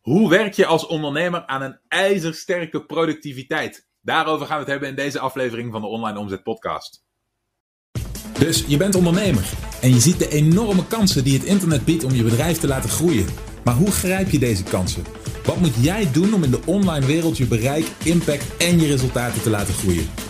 Hoe werk je als ondernemer aan een ijzersterke productiviteit? Daarover gaan we het hebben in deze aflevering van de Online Omzet Podcast. Dus je bent ondernemer en je ziet de enorme kansen die het internet biedt om je bedrijf te laten groeien. Maar hoe grijp je deze kansen? Wat moet jij doen om in de online wereld je bereik, impact en je resultaten te laten groeien?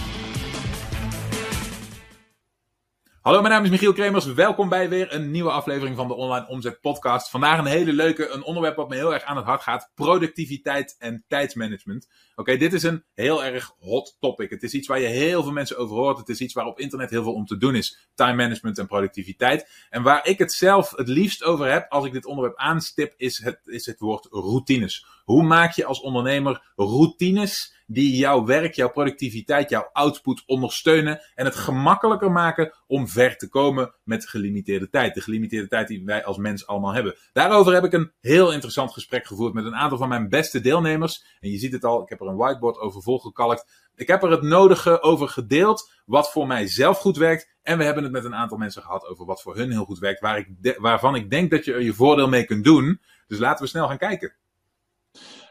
Hallo, mijn naam is Michiel Kremers. Welkom bij weer een nieuwe aflevering van de Online Omzet Podcast. Vandaag een hele leuke, een onderwerp wat me heel erg aan het hart gaat: productiviteit en tijdsmanagement. Oké, dit is een heel erg hot topic. Het is iets waar je heel veel mensen over hoort. Het is iets waar op internet heel veel om te doen is: time management en productiviteit. En waar ik het zelf het liefst over heb als ik dit onderwerp aanstip, is het, is het woord routines. Hoe maak je als ondernemer routines die jouw werk, jouw productiviteit, jouw output ondersteunen en het gemakkelijker maken om ver te komen met gelimiteerde tijd. De gelimiteerde tijd die wij als mens allemaal hebben. Daarover heb ik een heel interessant gesprek gevoerd met een aantal van mijn beste deelnemers. En je ziet het al, ik heb er een whiteboard over volgekalkt. Ik heb er het nodige over gedeeld, wat voor mij zelf goed werkt. En we hebben het met een aantal mensen gehad over wat voor hun heel goed werkt, waar ik waarvan ik denk dat je er je voordeel mee kunt doen. Dus laten we snel gaan kijken.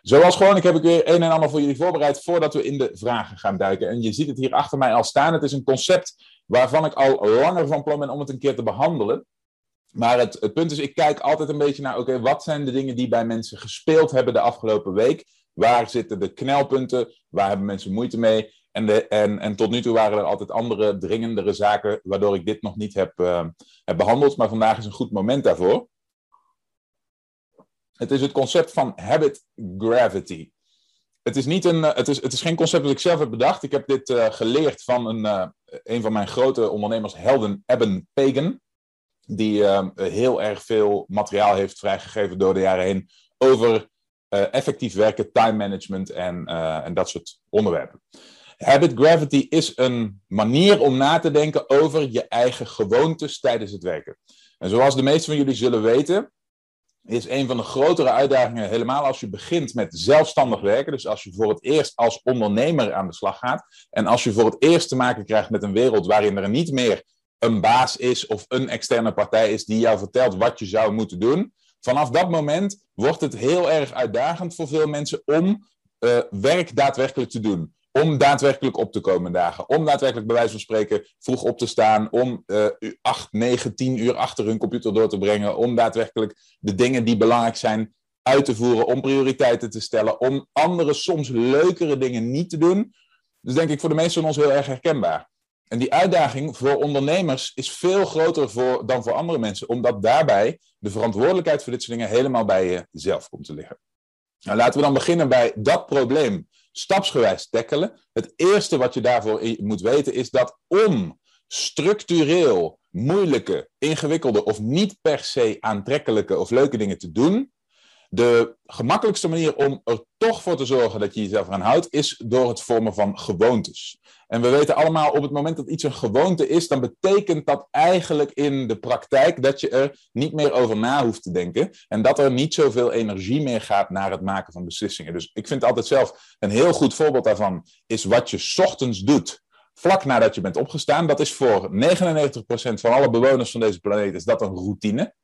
Zoals gewoonlijk heb ik weer een en ander voor jullie voorbereid voordat we in de vragen gaan duiken. En je ziet het hier achter mij al staan. Het is een concept waarvan ik al langer van plan ben om het een keer te behandelen. Maar het, punt is, ik kijk altijd een beetje naar, oké, wat zijn de dingen die bij mensen gespeeld hebben de afgelopen week? Waar zitten de knelpunten? Waar hebben mensen moeite mee? En, de, en, en tot nu toe waren er altijd andere dringendere zaken, waardoor ik dit nog niet heb, uh, heb behandeld. Maar vandaag is een goed moment daarvoor. Het is het concept van habit gravity. Het is, niet een, eh, het is, het is geen concept dat ik zelf heb bedacht. Ik heb dit uh, geleerd van een, uh, een van mijn grote ondernemers, helden, Eben Pagan. Die heel erg veel materiaal heeft vrijgegeven door de jaren heen over effectief werken, time management en, en dat soort onderwerpen. Habit gravity is een manier om na te denken over je eigen gewoontes tijdens het werken. En zoals de meesten van jullie zullen weten, is een van de grotere uitdagingen, helemaal als je begint met zelfstandig werken. Dus als je voor het eerst als ondernemer aan de slag gaat. En als je voor het eerst te maken krijgt met een wereld waarin er niet meer een baas is of een externe partij is die jou vertelt wat je zou moeten doen. Vanaf dat moment wordt het heel erg uitdagend voor veel mensen om uh, werk daadwerkelijk te doen om daadwerkelijk op te komen dagen. Om daadwerkelijk bij wijze van spreken vroeg op te staan. Om uh, 8, 9, 10 uur achter hun computer door te brengen. Om daadwerkelijk de dingen die belangrijk zijn uit te voeren. Om prioriteiten te stellen. Om andere, soms leukere dingen niet te doen. Dus denk ik voor de meesten van ons heel erg herkenbaar. En die uitdaging voor ondernemers is veel groter voor, dan voor andere mensen. Omdat daarbij de verantwoordelijkheid voor dit soort dingen helemaal bij jezelf komt te liggen. Nou, laten we dan beginnen bij dat probleem stapsgewijs tackelen. Het eerste wat je daarvoor moet weten is dat om structureel moeilijke, ingewikkelde of niet per se aantrekkelijke of leuke dingen te doen, de gemakkelijkste manier om er toch voor te zorgen dat je jezelf eraan houdt, is door het vormen van gewoontes. En we weten allemaal, op het moment dat iets een gewoonte is, dan betekent dat eigenlijk in de praktijk dat je er niet meer over na hoeft te denken. En dat er niet zoveel energie meer gaat naar het maken van beslissingen. Dus ik vind altijd zelf een heel goed voorbeeld daarvan, is wat je ochtends doet. Vlak nadat je bent opgestaan, dat is voor 99% van alle bewoners van deze planeet is dat een routine.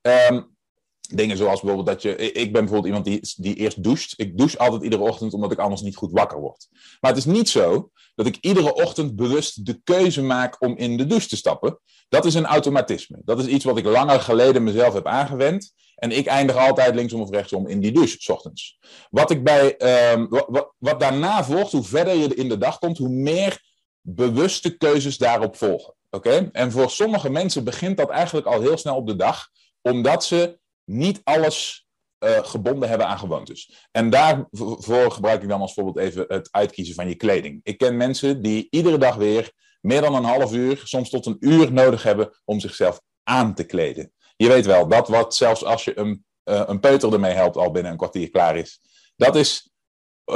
Um, Dingen zoals bijvoorbeeld dat je. Ik ben bijvoorbeeld iemand die, die eerst doucht. Ik douche altijd iedere ochtend omdat ik anders niet goed wakker word. Maar het is niet zo dat ik iedere ochtend bewust de keuze maak om in de douche te stappen. Dat is een automatisme. Dat is iets wat ik langer geleden mezelf heb aangewend. En ik eindig altijd linksom of rechtsom in die douche, s ochtends. Wat, ik bij, um, wat, wat daarna volgt, hoe verder je in de dag komt, hoe meer bewuste keuzes daarop volgen. Oké? En voor sommige mensen begint dat eigenlijk al heel snel op de dag, omdat ze niet alles uh, gebonden hebben aan gewoontes. En daarvoor gebruik ik dan als voorbeeld even het uitkiezen van je kleding. Ik ken mensen die iedere dag weer meer dan een half uur, soms tot een uur nodig hebben om zichzelf aan te kleden. Je weet wel, dat wat zelfs als je een, uh, een peuter ermee helpt al binnen een kwartier klaar is. Dat is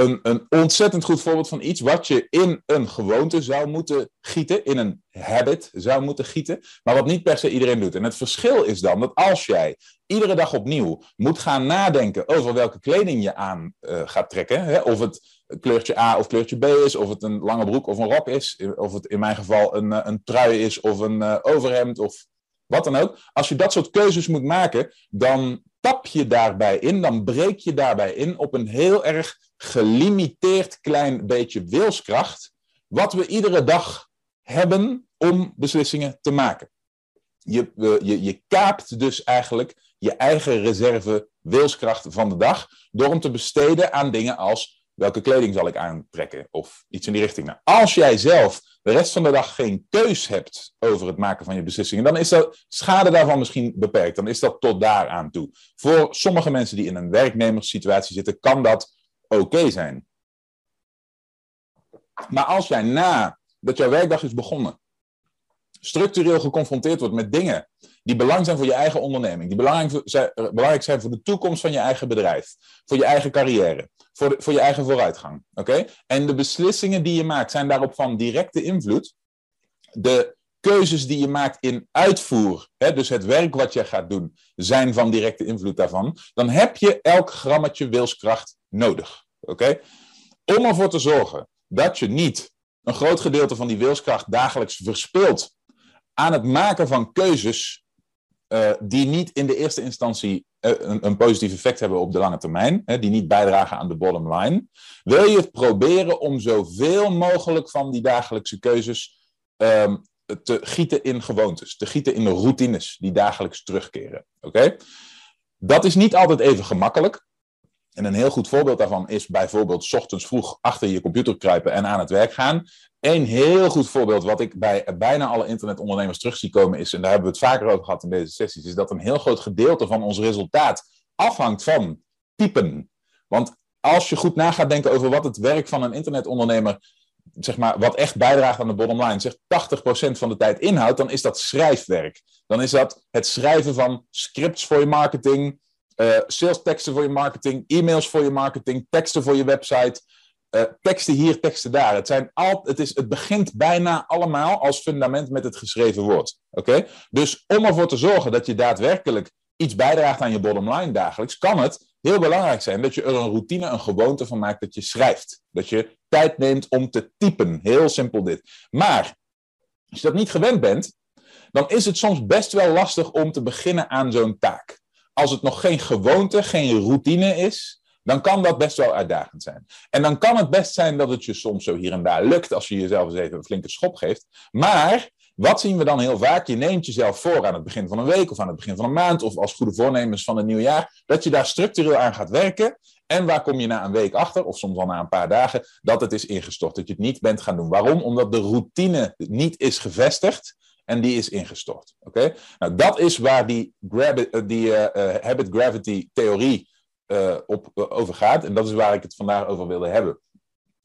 een, een ontzettend goed voorbeeld van iets wat je in een gewoonte zou moeten gieten, in een habit zou moeten gieten, maar wat niet per se iedereen doet. En het verschil is dan dat als jij iedere dag opnieuw moet gaan nadenken over welke kleding je aan uh, gaat trekken, hè, of het kleurtje A of kleurtje B is, of het een lange broek of een rok is, of het in mijn geval een, een trui is of een overhemd of wat dan ook. Als je dat soort keuzes moet maken, dan tap je daarbij in, dan breek je daarbij in op een heel erg gelimiteerd klein beetje wilskracht, wat we iedere dag hebben om beslissingen te maken. Je, je, je kaapt dus eigenlijk je eigen reserve wilskracht van de dag door hem te besteden aan dingen als welke kleding zal ik aantrekken of iets in die richting. Nou, als jij zelf de rest van de dag geen keus hebt over het maken van je beslissingen, dan is de schade daarvan misschien beperkt. Dan is dat tot daar aan toe. Voor sommige mensen die in een werknemerssituatie zitten, kan dat oké zijn. Maar als jij na dat jouw werkdag is begonnen, structureel geconfronteerd wordt met dingen die belangrijk zijn voor je eigen onderneming, die belangrijk zijn voor de toekomst van je eigen bedrijf, voor je eigen carrière, voor, voor je eigen vooruitgang. Oké? En de beslissingen die je maakt zijn daarop van directe invloed. De keuzes die je maakt in uitvoer, hè, dus het werk wat je gaat doen, zijn van directe invloed daarvan. Dan heb je elk grammetje wilskracht nodig. Oké? Om ervoor te zorgen dat je niet een groot gedeelte van die wilskracht dagelijks verspilt aan het maken van keuzes uh, die niet in de eerste instantie uh, een, een, positief effect hebben op de lange termijn, hè, die niet bijdragen aan de bottom line, wil je het proberen om zoveel mogelijk van die dagelijkse keuzes um, te gieten in gewoontes, te gieten in de routines die dagelijks terugkeren. Oké? Dat is niet altijd even gemakkelijk. En een heel goed voorbeeld daarvan is bijvoorbeeld ochtends vroeg achter je computer kruipen en aan het werk gaan. Een heel goed voorbeeld wat ik bij bijna alle internetondernemers terug zie komen is, en daar hebben we het vaker over gehad in deze sessies, is dat een heel groot gedeelte van ons resultaat afhangt van typen. Want als je goed na gaat denken over wat het werk van een internetondernemer, zeg maar, wat echt bijdraagt aan de bottom line, zegt 80% van de tijd inhoudt, dan is dat schrijfwerk. Dan is dat het schrijven van scripts voor je marketing, uh, sales teksten voor je marketing, e-mails voor je marketing, teksten voor je website, uh, teksten hier, teksten daar. Het, zijn al, het, is, het begint bijna allemaal als fundament met het geschreven woord. Oké? Dus om ervoor te zorgen dat je daadwerkelijk iets bijdraagt aan je bottom line dagelijks, kan het heel belangrijk zijn dat je er een routine, een gewoonte van maakt dat je schrijft. Dat je tijd neemt om te typen. Heel simpel dit. Maar als je dat niet gewend bent, dan is het soms best wel lastig om te beginnen aan zo'n taak als het nog geen gewoonte, geen routine is, dan kan dat best wel uitdagend zijn. En dan kan het best zijn dat het je soms zo hier en daar lukt als je jezelf eens even een flinke schop geeft. Maar wat zien we dan heel vaak? Je neemt jezelf voor aan het begin van een week of aan het begin van een maand of als goede voornemens van een nieuw jaar, dat je daar structureel aan gaat werken. En waar kom je na een week achter, of soms al na een paar dagen, dat het is ingestort, dat je het niet bent gaan doen. Waarom? Omdat de routine niet is gevestigd en die is ingestort. Oké? Nou, dat is waar die, eh, die uh, habit gravity theorie uh, op, over gaat. En dat is waar ik het vandaag over wilde hebben.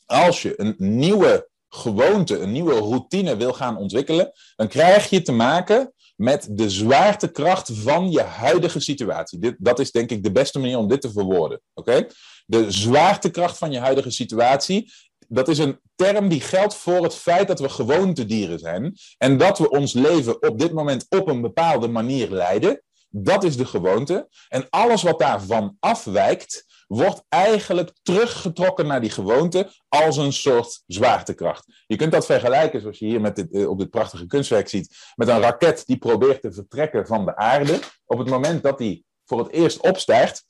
Als je een nieuwe gewoonte, een nieuwe routine wil gaan ontwikkelen, dan krijg je te maken met de zwaartekracht van je huidige situatie. Dit, dat is denk ik de beste manier om dit te verwoorden. Oké? De zwaartekracht van je huidige situatie dat is een term die geldt voor het feit dat we gewoontedieren zijn. En dat we ons leven op dit moment op een bepaalde manier leiden. Dat is de gewoonte. En alles wat daarvan afwijkt, wordt eigenlijk teruggetrokken naar die gewoonte als een soort zwaartekracht. Je kunt dat vergelijken, zoals je hier met dit, eh, op dit prachtige kunstwerk ziet, met een raket die probeert te vertrekken van de aarde. Op het moment dat die voor het eerst opstijgt,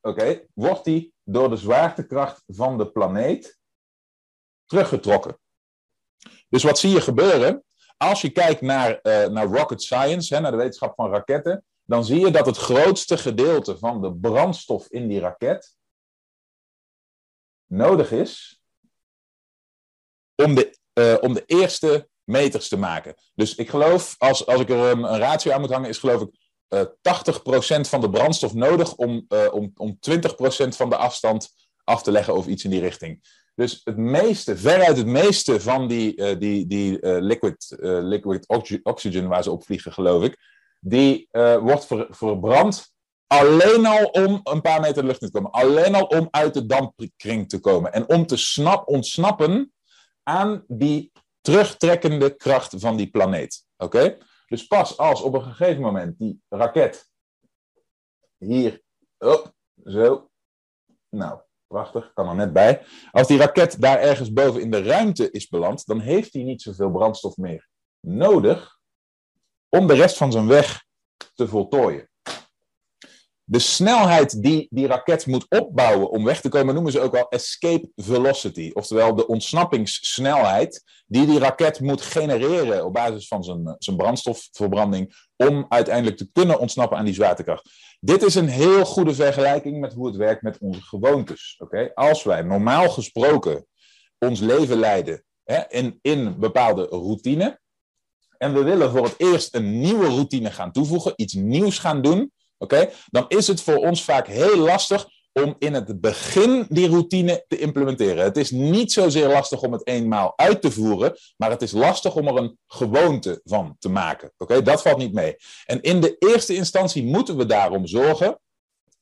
oké, wordt die door de zwaartekracht van de planeet teruggetrokken. Dus wat zie je gebeuren? Als je kijkt naar, uh, naar rocket science, hè, naar de wetenschap van raketten, dan zie je dat het grootste gedeelte van de brandstof in die raket nodig is om de, uh, om de eerste meters te maken. Dus ik geloof, als, als ik er een, ratio aan moet hangen, is geloof ik uh, eh, 80% van de brandstof nodig om, om, om 20% van de afstand af te leggen of iets in die richting. Dus het meeste, veruit het meeste van die, uh, die, die uh, liquid, uh, liquid oxygen waar ze op vliegen, geloof ik, die wordt ver, verbrand alleen al om een paar meter de lucht in te komen. Alleen al om uit de dampkring te komen. En om te snap, ontsnappen aan die terugtrekkende kracht van die planeet. Oké? Dus pas als op een gegeven moment die raket hier, oh, zo, nou, Prachtig, kan er net bij. Als die raket daar ergens boven in de ruimte is beland, dan heeft hij niet zoveel brandstof meer nodig om de rest van zijn weg te voltooien. De snelheid die die raket moet opbouwen om weg te komen, noemen ze ook wel escape velocity. Oftewel de ontsnappingssnelheid die die raket moet genereren op basis van zijn, zijn brandstofverbranding om uiteindelijk te kunnen ontsnappen aan die zwaartekracht. Dit is een heel goede vergelijking met hoe het werkt met onze gewoontes. Oké, Als wij normaal gesproken ons leven leiden hè, in, in bepaalde routine, en we willen voor het eerst een nieuwe routine gaan toevoegen, iets nieuws gaan doen, dan is het voor ons vaak heel lastig om in het begin die routine te implementeren. Het is niet zozeer lastig om het eenmaal uit te voeren, maar het is lastig om er een gewoonte van te maken. Oké, dat valt niet mee. En in de eerste instantie moeten we daarom zorgen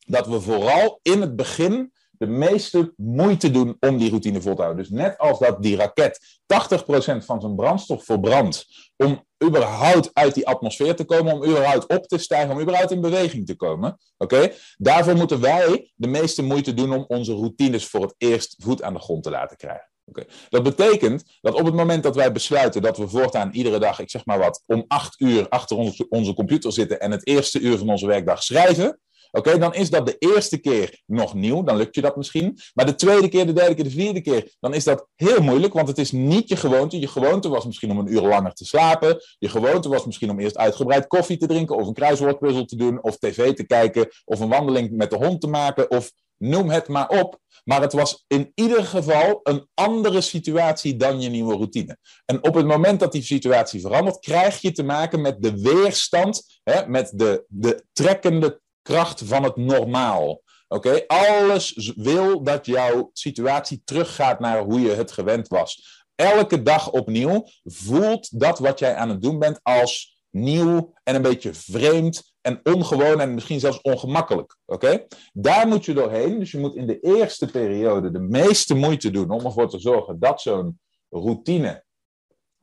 dat we vooral in het begin de meeste moeite doen om die routine vol te houden. Dus net als dat die raket 80% van zijn brandstof verbrandt om überhaupt uit die atmosfeer te komen, om überhaupt op te stijgen, om überhaupt in beweging te komen. Oké? Daarvoor moeten wij de meeste moeite doen om onze routines voor het eerst voet aan de grond te laten krijgen. Okay. Dat betekent dat op het moment dat wij besluiten dat we voortaan iedere dag, ik zeg maar wat, om acht uur achter onze, onze computer zitten en het eerste uur van onze werkdag schrijven, Oké, dan is dat de eerste keer nog nieuw, dan lukt je dat misschien. Maar de tweede keer, de derde keer, de vierde keer, dan is dat heel moeilijk, want het is niet je gewoonte. Je gewoonte was misschien om een uur langer te slapen. Je gewoonte was misschien om eerst uitgebreid koffie te drinken, of een kruiswoordpuzzel te doen, of tv te kijken, of een wandeling met de hond te maken, of noem het maar op. Maar het was in ieder geval een andere situatie dan je nieuwe routine. En op het moment dat die situatie verandert, krijg je te maken met de weerstand, hè, met de, de trekkende kracht van het normaal. Oké, alles wil dat jouw situatie teruggaat naar hoe je het gewend was. Elke dag opnieuw voelt dat wat jij aan het doen bent als nieuw en een beetje vreemd en ongewoon en misschien zelfs ongemakkelijk. Oké? Daar moet je doorheen. Dus je moet in de eerste periode de meeste moeite doen om ervoor te zorgen dat zo'n routine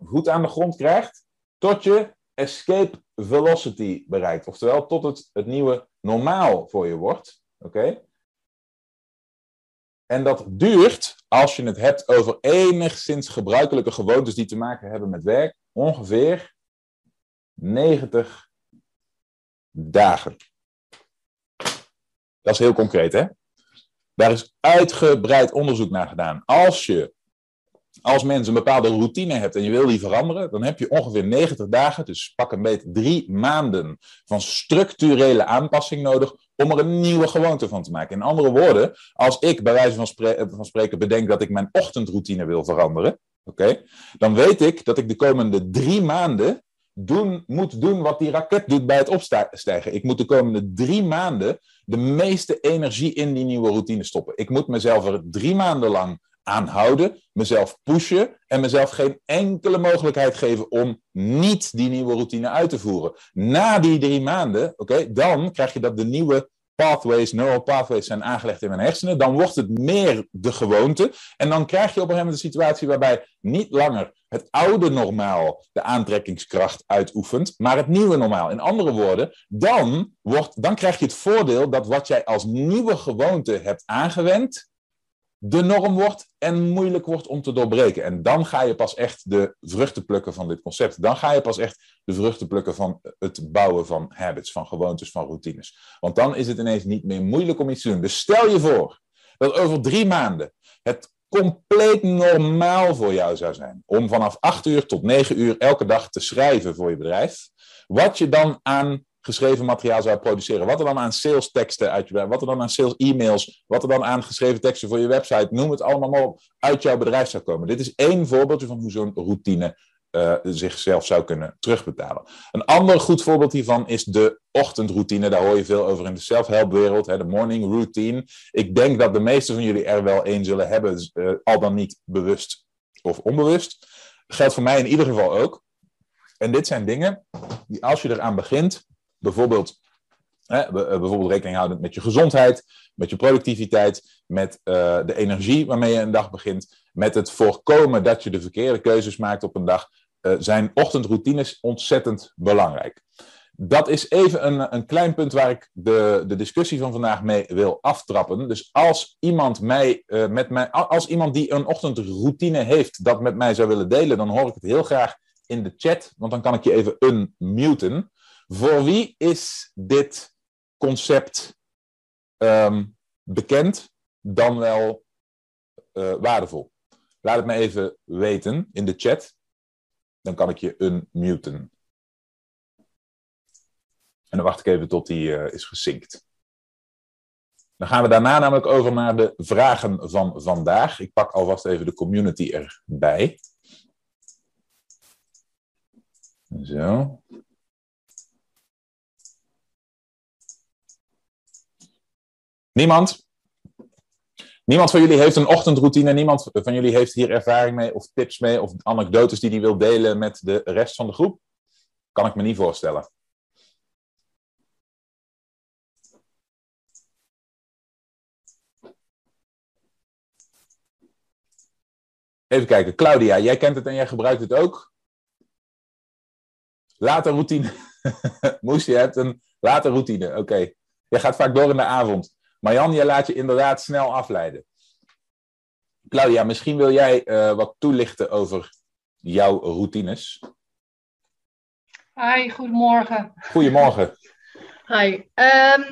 goed aan de grond krijgt, tot je escape velocity bereikt. Oftewel, tot het, het nieuwe normaal voor je wordt. Oké? En dat duurt, als je het hebt over enigszins gebruikelijke gewoontes die te maken hebben met werk, ongeveer 90 dagen. Dat is heel concreet, hè? Daar is uitgebreid onderzoek naar gedaan. Als je als mensen een bepaalde routine hebt en je wil die veranderen, dan heb je ongeveer 90 dagen, dus pak een beetje drie maanden van structurele aanpassing nodig om er een nieuwe gewoonte van te maken. In andere woorden, als ik bij wijze van, spreken bedenk dat ik mijn ochtendroutine wil veranderen, oké, dan weet ik dat ik de komende drie maanden doen, moet doen wat die raket doet bij het opstijgen. Ik moet de komende drie maanden de meeste energie in die nieuwe routine stoppen. Ik moet mezelf er drie maanden lang aanhouden, mezelf pushen en mezelf geen enkele mogelijkheid geven om niet die nieuwe routine uit te voeren. Na die drie maanden, oké, dan krijg je dat de nieuwe pathways, neural pathways zijn aangelegd in mijn hersenen. Dan wordt het meer de gewoonte. En dan krijg je op een gegeven moment een situatie waarbij niet langer het oude normaal de aantrekkingskracht uitoefent, maar het nieuwe normaal. In andere woorden, dan, wordt, dan krijg je het voordeel dat wat jij als nieuwe gewoonte hebt aangewend, de norm wordt en moeilijk wordt om te doorbreken. En dan ga je pas echt de vruchten plukken van dit concept. Dan ga je pas echt de vruchten plukken van het bouwen van habits, van gewoontes, van routines. Want dan is het ineens niet meer moeilijk om iets te doen. Dus stel je voor dat over drie maanden het compleet normaal voor jou zou zijn om vanaf 8 uur tot 9 uur elke dag te schrijven voor je bedrijf. Wat je dan aan geschreven materiaal zou produceren. Wat er dan aan sales teksten uit je wat er dan aan sales e-mails, wat er dan aan geschreven teksten voor je website, noem het allemaal maar uit jouw bedrijf zou komen. Dit is één voorbeeldje van hoe zo'n routine uh, zichzelf zou kunnen terugbetalen. Een ander goed voorbeeld hiervan is de ochtendroutine. Daar hoor je veel over in de self-help-wereld, de morning routine. Ik denk dat de meesten van jullie er wel één zullen hebben, uh, al dan niet bewust of onbewust. geldt voor mij in ieder geval ook. En dit zijn dingen die als je eraan begint, bijvoorbeeld, hè, eh, bijvoorbeeld rekening houden met je gezondheid, met je productiviteit, met uh, de energie waarmee je een dag begint, met het voorkomen dat je de verkeerde keuzes maakt op een dag, uh, zijn ochtendroutines ontzettend belangrijk. Dat is even een, een klein punt waar ik de, de discussie van vandaag mee wil aftrappen. Dus als iemand, mij, met mij, als iemand die een ochtendroutine heeft dat met mij zou willen delen, dan hoor ik het heel graag in de chat, want dan kan ik je even unmuten. Voor wie is dit concept um, bekend, dan wel uh, waardevol? Laat het me even weten in de chat. Dan kan ik je unmuten. En dan wacht ik even tot die uh, is gesinkt. Dan gaan we daarna namelijk over naar de vragen van vandaag. Ik pak alvast even de community erbij. Zo. Niemand? Niemand van jullie heeft een ochtendroutine? Niemand van jullie heeft hier ervaring mee of tips mee of anekdotes die hij wil delen met de rest van de groep? Kan ik me niet voorstellen. Even kijken, Claudia, jij kent het en jij gebruikt het ook. Later routine. Moest je hebt een later routine. Oké. Je gaat vaak door in de avond. Marjan, je laat je inderdaad snel afleiden. Claudia, misschien wil jij uh, wat toelichten over jouw routines. Hi, goedemorgen. Goedemorgen. Hi. Um,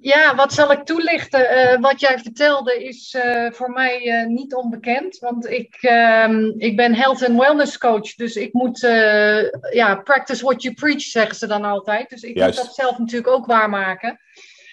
ja, wat zal ik toelichten? Uh, wat jij vertelde is uh, voor mij uh, niet onbekend. Want ik, um, ik ben health and wellness coach. Dus ik moet, ja, practice what you preach, zeggen ze dan altijd. Dus ik Juist. moet dat zelf natuurlijk ook waarmaken.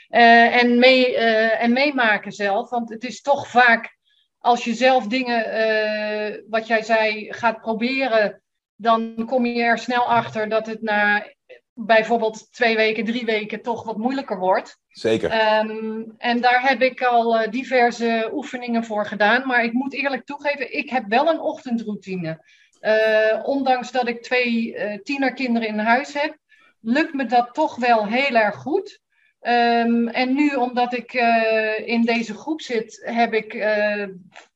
En, mee, en meemaken zelf. Want het is toch vaak, als je zelf dingen, wat jij zei, gaat proberen... dan kom je er snel achter dat het na bijvoorbeeld twee weken, drie weken toch wat moeilijker wordt. Zeker. Um, en daar heb ik al uh, diverse oefeningen voor gedaan. Maar ik moet eerlijk toegeven, ik heb wel een ochtendroutine. Uh, ondanks dat ik twee tienerkinderen in huis heb, lukt me dat toch wel heel erg goed. Um, en nu, omdat ik in deze groep zit, heb ik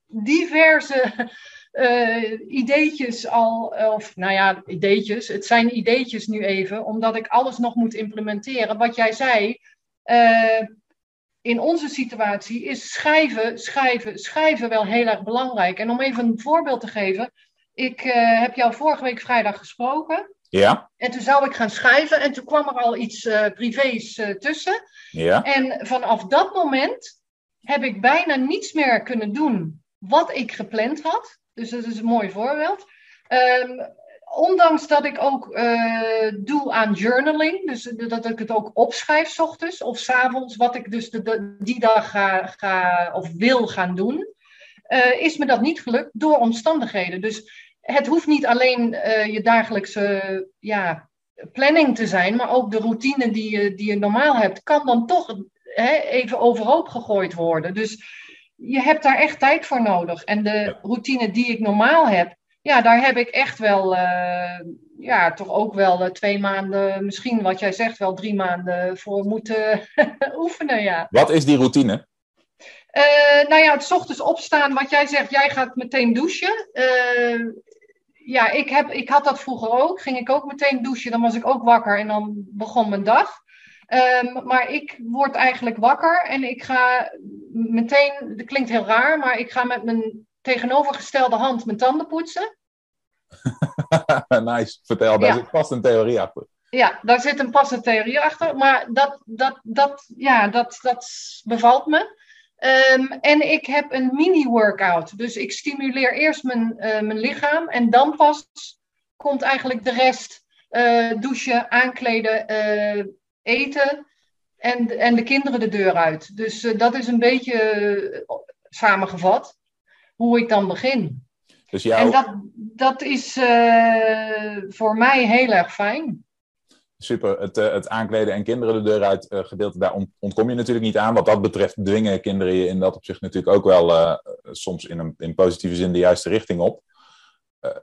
diverse uh, ideetjes al, of nou ja, ideetjes. Het zijn ideetjes nu even, omdat ik alles nog moet implementeren. Wat jij zei, in onze situatie is schrijven, schrijven, schrijven wel heel erg belangrijk. En om even een voorbeeld te geven. Ik heb jou vorige week vrijdag gesproken. Ja. En toen zou ik gaan schrijven en toen kwam er al iets privés tussen. Ja. En vanaf dat moment heb ik bijna niets meer kunnen doen wat ik gepland had. Dus dat is een mooi voorbeeld. Um, ondanks dat ik ook uh, doe aan journaling, dus dat ik het ook opschrijf s ochtends of s avonds, wat ik dus de, de, die dag ga, ga of wil gaan doen, uh, is me dat niet gelukt door omstandigheden. Dus het hoeft niet alleen uh, je dagelijkse ja, planning te zijn, maar ook de routine die je, die je normaal hebt, kan dan toch hè, even overhoop gegooid worden. Dus je hebt daar echt tijd voor nodig. En de routine die ik normaal heb, ja, daar heb ik echt wel, uh, ja, toch ook wel uh, twee maanden, misschien wat jij zegt, wel drie maanden voor moeten oefenen, ja. Wat is die routine? Uh, nou ja, het ochtends opstaan, wat jij zegt, jij gaat meteen douchen. Ja, ik, heb, ik had dat vroeger ook. Ging ik ook meteen douchen, dan was ik ook wakker en dan begon mijn dag. Um, maar ik word eigenlijk wakker en ik ga meteen, dat klinkt heel raar, maar ik ga met mijn tegenovergestelde hand mijn tanden poetsen. nice, vertel, daar ja. zit vast een theorie achter. Ja, daar zit een passende theorie achter, maar dat, dat, dat, ja, dat, dat bevalt me. Um, en ik heb een mini-workout, dus ik stimuleer eerst mijn, uh, mijn lichaam en dan pas komt eigenlijk de rest. Uh, douchen, aankleden, uh, eten en, en de kinderen de deur uit. Dus dat is een beetje samengevat hoe ik dan begin. Dus jou... En dat, dat is voor mij heel erg fijn. Super, het, het aankleden en kinderen de deur uit gedeelte, daar ontkom je natuurlijk niet aan. Wat dat betreft dwingen kinderen je in dat opzicht natuurlijk ook wel soms in, een, in positieve zin de juiste richting op.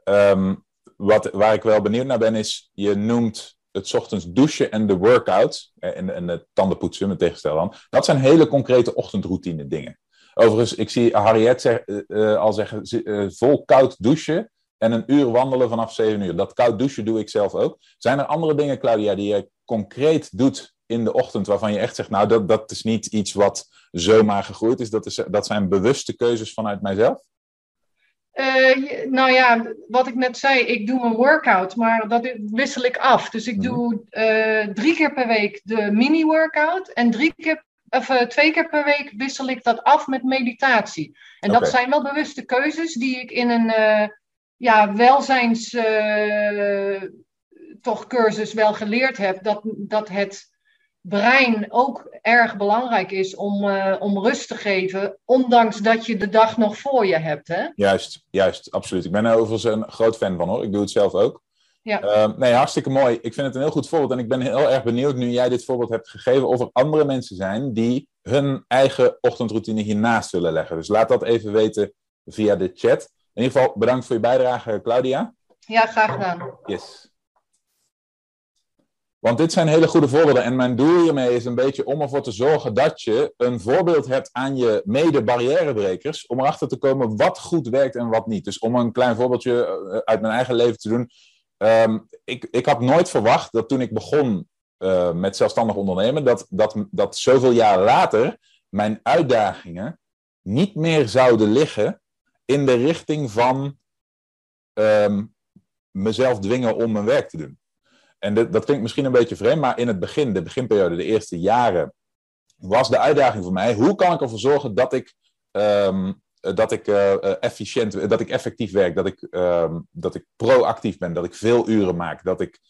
Um, wat, waar ik wel benieuwd naar ben is, je noemt het ochtends douchen en de workout, eh, en, en de tandenpoetsen met tegenstel dan, dat zijn hele concrete ochtendroutine dingen. Overigens, ik zie Harriet al zeggen, uh, vol koud douchen en een uur wandelen vanaf 7 uur. Dat koud douchen doe ik zelf ook. Zijn er andere dingen, Claudia, die je concreet doet in de ochtend waarvan je echt zegt, nou, dat, dat is niet iets wat zomaar gegroeid is. Dat, is, dat zijn bewuste keuzes vanuit mijzelf? Uh, nou ja, wat ik net zei, ik doe een workout, maar dat wissel ik af. Dus ik mhm. doe uh, drie keer per week de mini-workout en drie keer, of, uh, twee keer per week wissel ik dat af met meditatie. En dat zijn wel bewuste keuzes die ik in een ja, welzijns toch cursus wel geleerd heb. Dat, dat het brein ook erg belangrijk is om, uh, om rust te geven, ondanks dat je de dag nog voor je hebt. Hè? Juist, juist, absoluut. Ik ben er overigens een groot fan van hoor. Ik doe het zelf ook. Ja. Uh, nee, hartstikke mooi. Ik vind het een heel goed voorbeeld. En ik ben heel erg benieuwd, nu jij dit voorbeeld hebt gegeven, of er andere mensen zijn die hun eigen ochtendroutine hiernaast willen leggen. Dus laat dat even weten via de chat. In ieder geval, bedankt voor je bijdrage, Claudia. Ja, graag gedaan. Yes. Want dit zijn hele goede voorbeelden. En mijn doel hiermee is een beetje om ervoor te zorgen dat je een voorbeeld hebt aan je mede-barrièrebrekers. Om erachter te komen wat goed werkt en wat niet. Dus om een klein voorbeeldje eh, uit mijn eigen leven te doen. Um, ik, ik had nooit verwacht dat toen ik begon uh, met zelfstandig ondernemen, dat, dat, dat zoveel jaar later mijn uitdagingen niet meer zouden liggen in de richting van um, mezelf dwingen om mijn werk te doen. En dat, klinkt misschien een beetje vreemd, maar in het begin, de beginperiode, de eerste jaren, was de uitdaging voor mij: hoe kan ik ervoor zorgen dat ik, um, dat ik uh, efficiënt, dat ik effectief werk, dat ik, um, dat ik proactief ben, dat ik veel uren maak, dat ik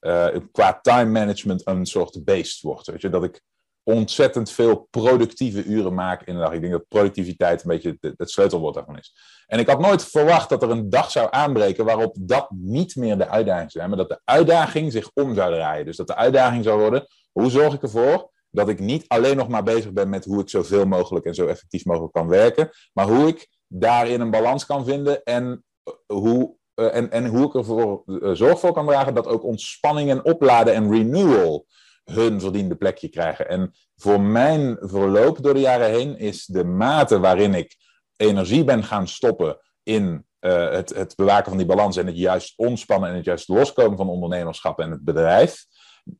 uh, qua time management een soort beest word. Weet je? Dat ik ontzettend veel productieve uren maak in de dag. Ik denk dat productiviteit een beetje het, sleutelwoord daarvan is. En ik had nooit verwacht dat er een dag zou aanbreken waarop dat niet meer de uitdaging zou zijn, maar dat de uitdaging zich om zou draaien. Dus dat de uitdaging zou worden, hoe zorg ik ervoor dat ik niet alleen nog maar bezig ben met hoe ik zoveel mogelijk en zo effectief mogelijk kan werken, maar hoe ik daarin een balans kan vinden en eh, hoe, uh, en, en hoe ik ervoor uh, zorg voor kan dragen dat ook ontspanning en opladen en renewal hun verdiende plekje krijgen. En voor mijn verloop door de jaren heen is de mate waarin ik energie ben gaan stoppen in uh, het, het, bewaken van die balans en het juist ontspannen en het juist loskomen van ondernemerschap en het bedrijf,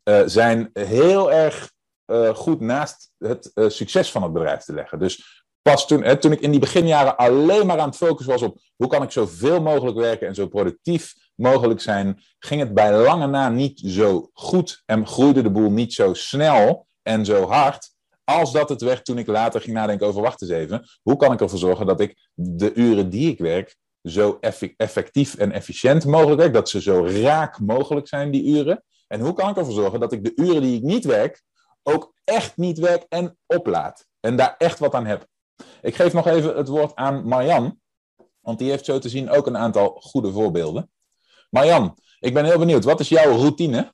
uh, zijn heel erg uh, goed naast het succes van het bedrijf te leggen. Dus pas toen, toen ik in die beginjaren alleen maar aan het focussen was op hoe kan ik zoveel mogelijk werken en zo productief mogelijk zijn, ging het bij lange na niet zo goed en groeide de boel niet zo snel en zo hard als dat het werd toen ik later ging nadenken over wacht eens even. Hoe kan ik ervoor zorgen dat ik de uren die ik werk zo effectief en efficiënt mogelijk werk, dat ze zo raak mogelijk zijn, die uren. En hoe kan ik ervoor zorgen dat ik de uren die ik niet werk, ook echt niet werk en oplaad. En daar echt wat aan heb. Ik geef nog even het woord aan Marjan, want die heeft zo te zien ook een aantal goede voorbeelden. Marjan, ik ben heel benieuwd. Wat is jouw routine?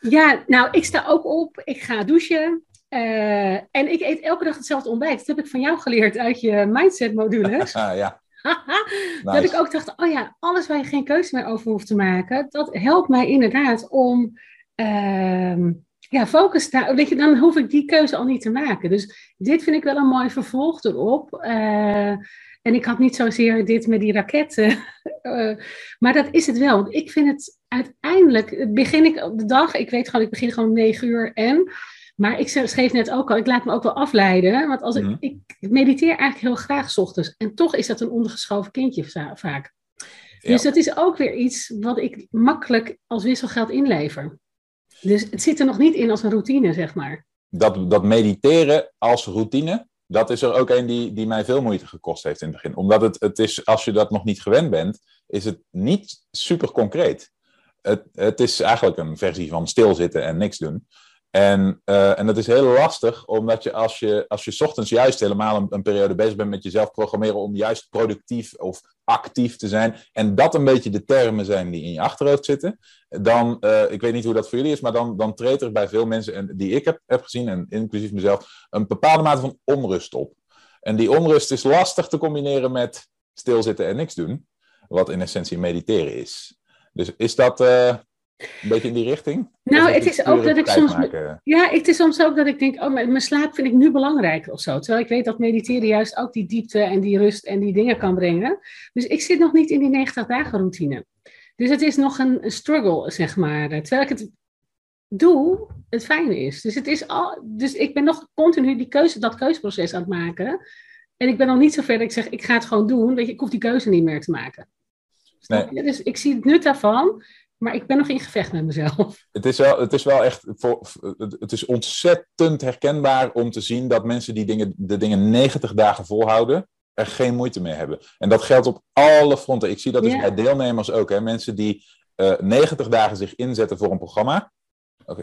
Ja, nou, ik sta ook op. Ik ga douchen. Uh, en ik eet elke dag hetzelfde ontbijt. Dat heb ik van jou geleerd uit je mindset-modules. ja. Dat ik ook dacht, oh ja, alles waar je geen keuze meer over hoeft te maken, dat helpt mij inderdaad om uh, ja, focus te Weet je, dan hoef ik die keuze al niet te maken. Dus dit vind ik wel een mooi vervolg erop. Uh, en ik had niet zozeer dit met die raketten. Uh, maar dat is het wel. Want ik vind het uiteindelijk, begin ik op de dag, ik weet gewoon, ik begin gewoon om negen uur en. Maar ik schreef net ook al, ik laat me ook wel afleiden. Want als ik, ik mediteer eigenlijk heel graag s ochtends. En toch is dat een ondergeschoven kindje vaak. Dus dat is ook weer iets wat ik makkelijk als wisselgeld inlever. Dus het zit er nog niet in als een routine, zeg maar. Dat, dat mediteren als routine, dat is er ook een die, die mij veel moeite gekost heeft in het begin. Omdat het, het is, als je dat nog niet gewend bent, is het niet super concreet. Het, het is eigenlijk een versie van stilzitten en niks doen. En, uh, en dat is heel lastig, omdat je als je, als je ochtends juist helemaal een, periode bezig bent met jezelf programmeren om juist productief of actief te zijn, en dat een beetje de termen zijn die in je achterhoofd zitten, dan, uh, ik weet niet hoe dat voor jullie is, maar dan, dan treedt er bij veel mensen, en die ik heb, heb gezien, en inclusief mezelf, een bepaalde mate van onrust op. En die onrust is lastig te combineren met stilzitten en niks doen, wat in essentie mediteren is. Dus is dat, uh, Een beetje in die richting? Nou, het is ook dat ik soms. Ja, het is soms ook dat ik denk, oh, mijn slaap vind ik nu belangrijker of zo. Terwijl ik weet dat mediteren juist ook die diepte en die rust en die dingen kan brengen. Dus ik zit nog niet in die 90 dagen routine. Dus het is nog een, een struggle, zeg maar. Terwijl ik het doe, het fijne is. Dus, het is al, dus ik ben nog continu die keuze, dat keuzeproces aan het maken. En ik ben nog niet zo ver dat ik zeg, ik ga het gewoon doen. Weet je, ik hoef die keuze niet meer te maken. Nee. Dus ik zie het nut daarvan. Maar ik ben nog in gevecht met mezelf. Het is wel, het is wel echt. Het is ontzettend herkenbaar om te zien dat mensen die dingen, de dingen 90 dagen volhouden. er geen moeite mee hebben. En dat geldt op alle fronten. Ik zie dat dus bij deelnemers ook. Hè. Mensen die uh, eh, 90 dagen zich inzetten voor een programma.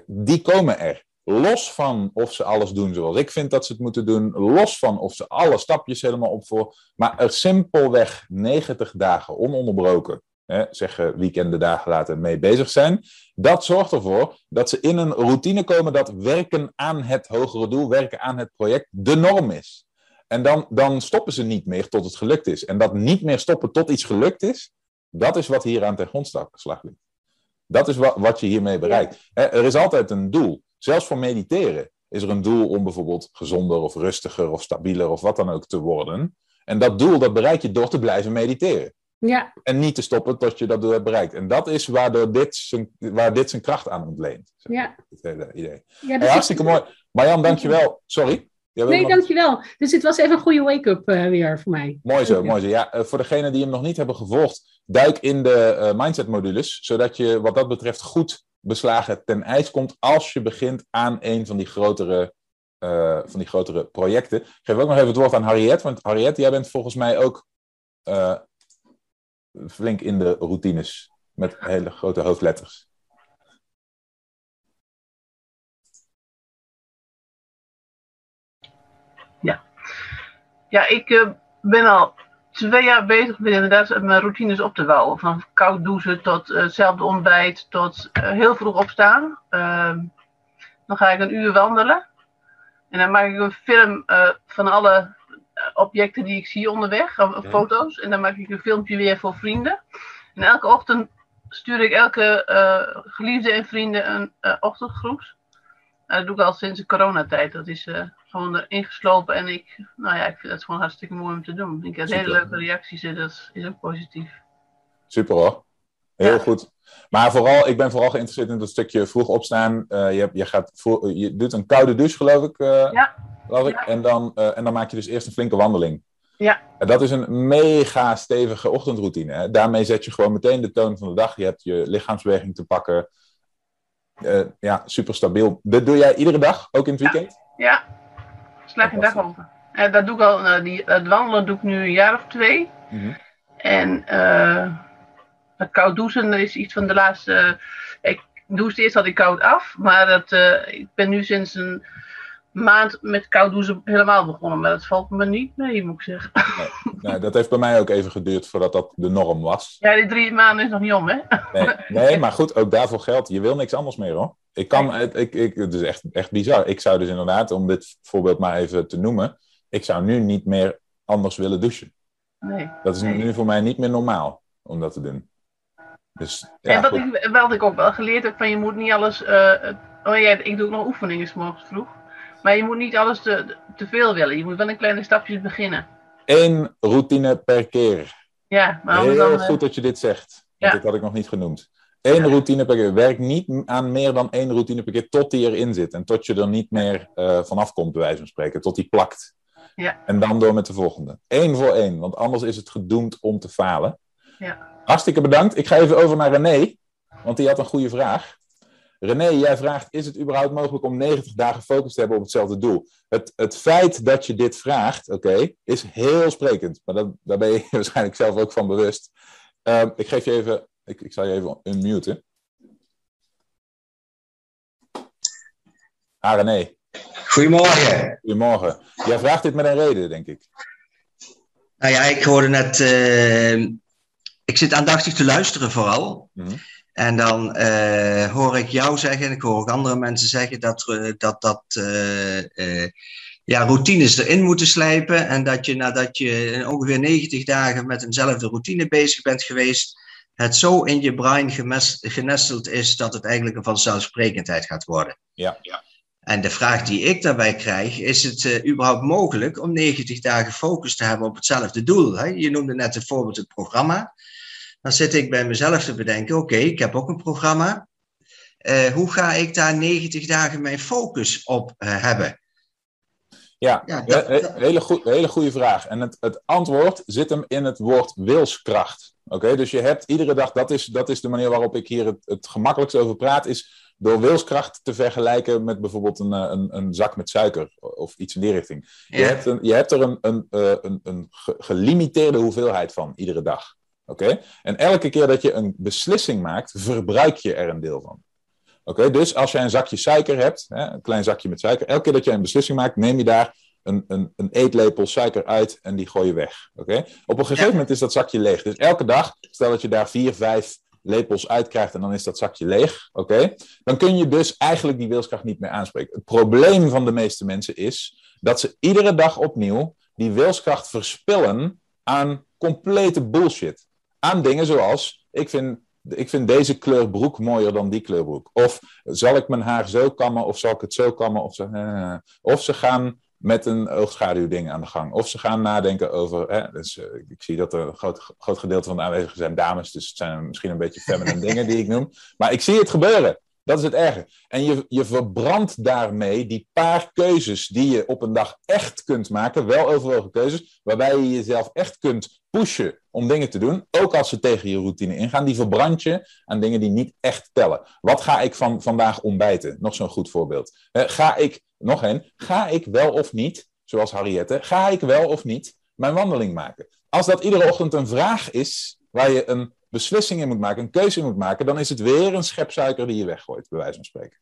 die komen er. Los van of ze alles doen zoals ik vind dat ze het moeten doen. Los van of ze alle stapjes helemaal opvoeren. Maar er simpelweg 90 dagen ononderbroken hè, zeggen weekenden dagen later mee bezig zijn. Dat zorgt ervoor dat ze in een routine komen dat werken aan het hogere doel, werken aan het project, de norm is. En dan, dan stoppen ze niet meer tot het gelukt is. En dat niet meer stoppen tot iets gelukt is, dat is wat hier aan ten grondslag ligt. Dat is wat, wat je hiermee bereikt. Er is altijd een doel. Zelfs voor mediteren is er een doel om bijvoorbeeld gezonder of rustiger of stabieler of wat dan ook te worden. En dat doel dat bereik je door te blijven mediteren. Ja. En niet te stoppen tot je dat hebt bereikt. En dat is waardoor dit zijn, waar dit zijn kracht aan ontleent. Ja. Het hele idee. Ja, hey, hartstikke mooi. Marjan, dankjewel. Sorry. Nee, nog... dankjewel. Dus het was even een goede wake-up uh, weer voor mij. Mooi zo, mooi zo. Ja, uh, voor degenen die hem nog niet hebben gevolgd, duik in de uh, mindset modules, zodat je wat dat betreft goed beslagen ten ijs komt als je begint aan een van die grotere, van die grotere projecten. Ik geef ook nog even het woord aan Harriet, want Harriet, jij bent volgens mij ook flink in de routines met hele grote hoofdletters. Ja, ja ik uh, ben al twee jaar bezig met inderdaad mijn routines op te bouwen. Van koud douchen tot uh, zelfde ontbijt tot uh, heel vroeg opstaan. Ehm, dan ga ik een uur wandelen. En dan maak ik een film van alle objecten die ik zie onderweg, of foto's. En dan maak ik een filmpje weer voor vrienden. En elke ochtend stuur ik elke uh, geliefde en vrienden een uh, ochtendgroet. dat doe ik al sinds de coronatijd. Dat is uh, gewoon erin geslopen. En ik, nou ja, ik vind het gewoon hartstikke mooi om te doen. Ik heb hele leuke reacties en dat is ook positief. Super hoor. Heel goed. Maar vooral, ik ben vooral geïnteresseerd in dat stukje vroeg opstaan. je, je, gaat je doet een koude douche, geloof ik. ja ik. En, dan, uh, en dan maak je dus eerst een flinke wandeling. Ja. En dat is een mega stevige ochtendroutine. Hè? Daarmee zet je gewoon meteen de toon van de dag. Je hebt je lichaamsbeweging te pakken. Ja, super stabiel. Dat doe jij iedere dag, ook in het weekend? Ja, ja. slag een dag over. Dat doe ik al, die, het wandelen doe ik nu een jaar of twee. Mm -hmm. En het koud douchen is iets van de laatste. ik douche eerst had ik koud af, maar dat, ik ben nu sinds een maand met koud douchen helemaal begonnen. Maar dat valt me niet mee, moet ik zeggen. Nee, dat heeft bij mij ook even geduurd voordat dat de norm was. Ja, die drie maanden is nog niet om, hè? Nee, nee maar goed, ook daarvoor geldt. Je wil niks anders meer, hoor. Ik kan, ik, ik, het is echt, echt bizar. Ik zou dus inderdaad, om dit voorbeeld maar even te noemen, ik zou nu niet meer anders willen douchen. Nee. Dat is nu voor mij niet meer normaal om dat te doen. Dus, ja, en wat ik, wat ik ook wel geleerd heb, van je moet niet alles... Uh, oh ja, ik doe ook nog oefeningen morgens vroeg. Maar je moet niet alles te, te veel willen. Je moet wel in kleine stapjes beginnen. Eén routine per keer. Ja, maar Heel dan, goed dat je dit zegt. Want ja. dit had ik nog niet genoemd. Eén routine per keer. Werk niet aan meer dan één routine per keer tot die erin zit. En tot je er niet meer uh, vanaf komt, bij wijze van spreken. Tot die plakt. Ja. En dan door met de volgende. Eén voor één. Want anders is het gedoemd om te falen. Ja. Hartstikke bedankt. Ik ga even over naar René. Want die had een goede vraag. René, jij vraagt: is het überhaupt mogelijk om 90 dagen focus te hebben op hetzelfde doel? Het, het feit dat je dit vraagt, oké, is heel sprekend. Maar dat, daar ben je waarschijnlijk zelf ook van bewust. Uh, ik geef je even, ik, ik zal je even unmuten. Ah, René. Goedemorgen. Goedemorgen. Jij vraagt dit met een reden, denk ik. Nou ja, ik hoorde net. Uh, ik zit aandachtig te luisteren vooral. Mm -hmm. En dan uh, hoor ik jou zeggen, en ik hoor ook andere mensen zeggen, dat uh, dat, dat uh, ja, routines erin moeten slijpen. En dat je nadat je ongeveer 90 dagen met eenzelfde routine bezig bent geweest, het zo in je brein genesteld is dat het eigenlijk een vanzelfsprekendheid gaat worden. Ja. ja. En de vraag die ik daarbij krijg, is het uh, überhaupt mogelijk om 90 dagen focus te hebben op hetzelfde doel? Hè? Je noemde net een voorbeeld het programma. Dan zit ik bij mezelf te bedenken, oké, ik heb ook een programma. Uh, hoe ga ik daar 90 dagen mijn focus op uh, hebben? Ja, ja dat. Hele, goed, hele goede vraag. En het, het antwoord zit hem in het woord wilskracht. Oké, dus je hebt iedere dag, dat is, dat is de manier waarop ik hier het, het gemakkelijkst over praat, is door wilskracht te vergelijken met bijvoorbeeld een, eh, een, een zak met suiker of iets in die richting. Je, hebt, een, je hebt er een, een, eh, een, een gelimiteerde hoeveelheid van iedere dag. Oké? En elke keer dat je een beslissing maakt, verbruik je er een deel van. Oké, dus als je een zakje suiker hebt, hè, een klein zakje met suiker, elke keer dat je een beslissing maakt, neem je daar een, een, een eetlepel suiker uit en die gooi je weg. Oké? Op een gegeven moment is dat zakje leeg. Dus elke dag, stel dat je daar vier, vijf lepels uitkrijgt en dan is dat zakje leeg, oké? Dan kun je dus eigenlijk die wilskracht niet meer aanspreken. Het probleem van de meeste mensen is dat ze iedere dag opnieuw die wilskracht verspillen aan complete bullshit. Aan dingen zoals, ik vind, ik vind deze kleur broek mooier dan die kleur broek. Of zal ik mijn haar zo kammen of zal ik het zo kammen? Of, zo, eh, of ze gaan met een oogschaduwding aan de gang. Of ze gaan nadenken over. Hè, dus, uh, ik zie dat er een groot, groot gedeelte van de aanwezigen zijn dames, dus het zijn misschien een beetje feminine dingen die ik noem. Maar ik zie het gebeuren. Dat is het erge. En je, je verbrandt daarmee die paar keuzes die je op een dag echt kunt maken, wel overwogen keuzes, waarbij je jezelf echt kunt pushen om dingen te doen, ook als ze tegen je routine ingaan. Die verbrand je aan dingen die niet echt tellen. Wat ga ik van vandaag ontbijten? Nog zo'n goed voorbeeld. ga ik nog een, ga ik wel of niet, zoals Harriette, ga ik wel of niet mijn wandeling maken? Als dat iedere ochtend een vraag is waar je een beslissing in moet maken, een keuze in moet maken, dan is het weer een schep suiker die je weggooit, bij wijze van spreken.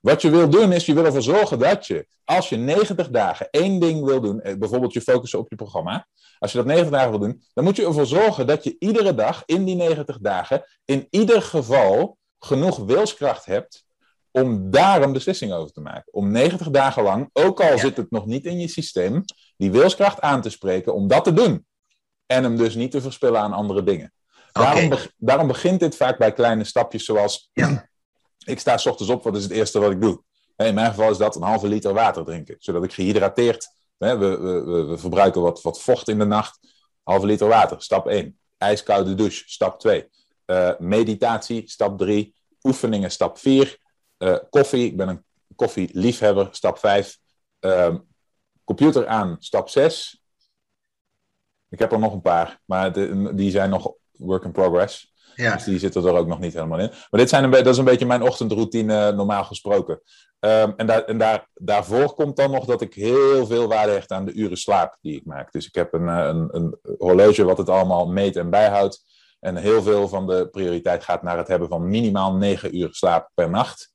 Wat je wil doen is, je wil ervoor zorgen dat je, als je 90 dagen één ding wil doen, eh, bijvoorbeeld je focussen op je programma, als je dat 90 dagen wil doen, dan moet je ervoor zorgen dat je iedere dag in die 90 dagen in ieder geval genoeg wilskracht hebt om daar een beslissing over te maken. Om 90 dagen lang, ook al zit het nog niet in je systeem, die wilskracht aan te spreken om dat te doen. En hem dus niet te verspillen aan andere dingen. Daarom, daarom, begint dit vaak bij kleine stapjes zoals... Ja. ik sta s ochtends op, wat is het eerste wat ik doe? In mijn geval is dat een halve liter water drinken. Zodat ik gehydrateerd... We, we, we, we verbruiken wat, wat vocht in de nacht. Halve liter water, stap 1. Ijskoude douche, stap 2. Uh, eh, meditatie, stap 3. Oefeningen, stap 4 uh, koffie, ik ben een koffieliefhebber, stap 5. Uh, ehm, computer aan, stap 6. Ik heb er nog een paar, maar de, die zijn nog work in progress. Ja. Dus die zitten er ook nog niet helemaal in. Maar dit zijn een, dat is een beetje mijn ochtendroutine, normaal gesproken. Um, en daar, en daar, daarvoor komt dan nog dat ik heel veel waarde hecht aan de uren slaap die ik maak. Dus ik heb een, eh, een, een horloge wat het allemaal meet en bijhoudt. En heel veel van de prioriteit gaat naar het hebben van minimaal 9 uur slaap per nacht.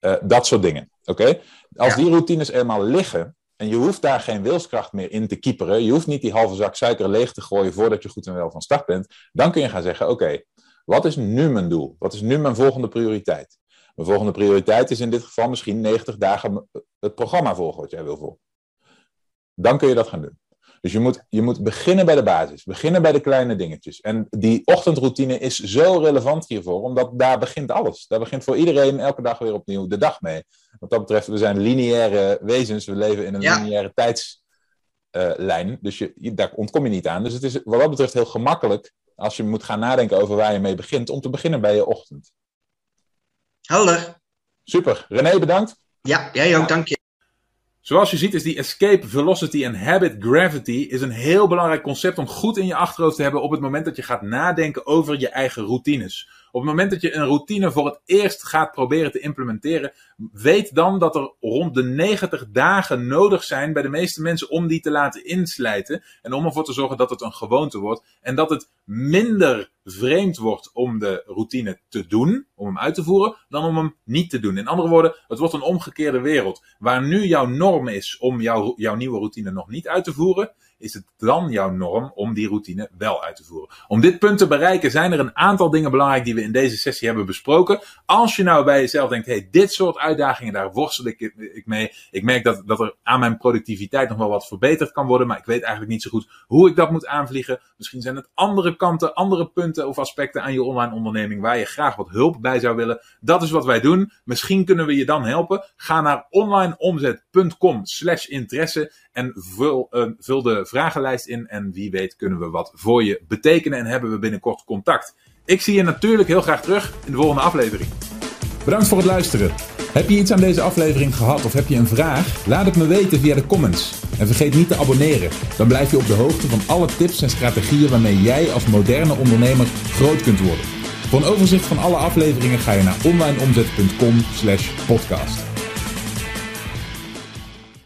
Uh, dat soort dingen. Oké? Als die routines eenmaal liggen en je hoeft daar geen wilskracht meer in te kieperen, je hoeft niet die halve zak suiker leeg te gooien voordat je goed en wel van start bent, dan kun je gaan zeggen: Oké, wat is nu mijn doel? Wat is nu mijn volgende prioriteit? Mijn volgende prioriteit is in dit geval misschien 90 dagen het programma volgen wat jij wil volgen. Dan kun je dat gaan doen. Dus je moet, je moet beginnen bij de basis, beginnen bij de kleine dingetjes. En die ochtendroutine is zo relevant hiervoor, omdat daar begint alles. Daar begint voor iedereen elke dag weer opnieuw de dag mee. Wat dat betreft, we zijn lineaire wezens, we leven in een lineaire tijdslijn. dus je, daar ontkom je niet aan. Dus het is wat dat betreft heel gemakkelijk als je moet gaan nadenken over waar je mee begint, om te beginnen bij je ochtend. Helder. Super. René, bedankt. Ja, jij ook, dank je. Zoals je ziet is die escape velocity en habit gravity is een heel belangrijk concept om goed in je achterhoofd te hebben op het moment dat je gaat nadenken over je eigen routines. Op het moment dat je een routine voor het eerst gaat proberen te implementeren, weet dan dat er rond de 90 dagen nodig zijn bij de meeste mensen om die te laten inslijten. En om ervoor te zorgen dat het een gewoonte wordt. En dat het minder vreemd wordt om de routine te doen, om hem uit te voeren, dan om hem niet te doen. In andere woorden, het wordt een omgekeerde wereld. Waar nu jouw norm is om jouw, jouw nieuwe routine nog niet uit te voeren, is het dan jouw norm om die routine wel uit te voeren? Om dit punt te bereiken zijn er een aantal dingen belangrijk die we in deze sessie hebben besproken. Als je nou bij jezelf denkt, hey, dit soort uitdagingen, daar worstel ik, ik mee. Ik merk dat, dat er aan mijn productiviteit nog wel wat verbeterd kan worden, maar ik weet eigenlijk niet zo goed hoe ik dat moet aanvliegen. Misschien zijn het andere kanten, andere punten of aspecten aan je online onderneming waar je graag wat hulp bij zou willen. Dat is wat wij doen. Misschien kunnen we je dan helpen. Ga naar onlineomzet.com slash interesse en vul, uh, vul de vragenlijst in. En wie weet kunnen we wat voor je betekenen en hebben we binnenkort contact. Ik zie je natuurlijk heel graag terug in de volgende aflevering. Bedankt voor het luisteren. Heb je iets aan deze aflevering gehad of heb je een vraag? Laat het me weten via de comments. En vergeet niet te abonneren. Dan blijf je op de hoogte van alle tips en strategieën waarmee jij als moderne ondernemer groot kunt worden. Voor een overzicht van alle afleveringen ga je naar onlineomzet.com/podcast.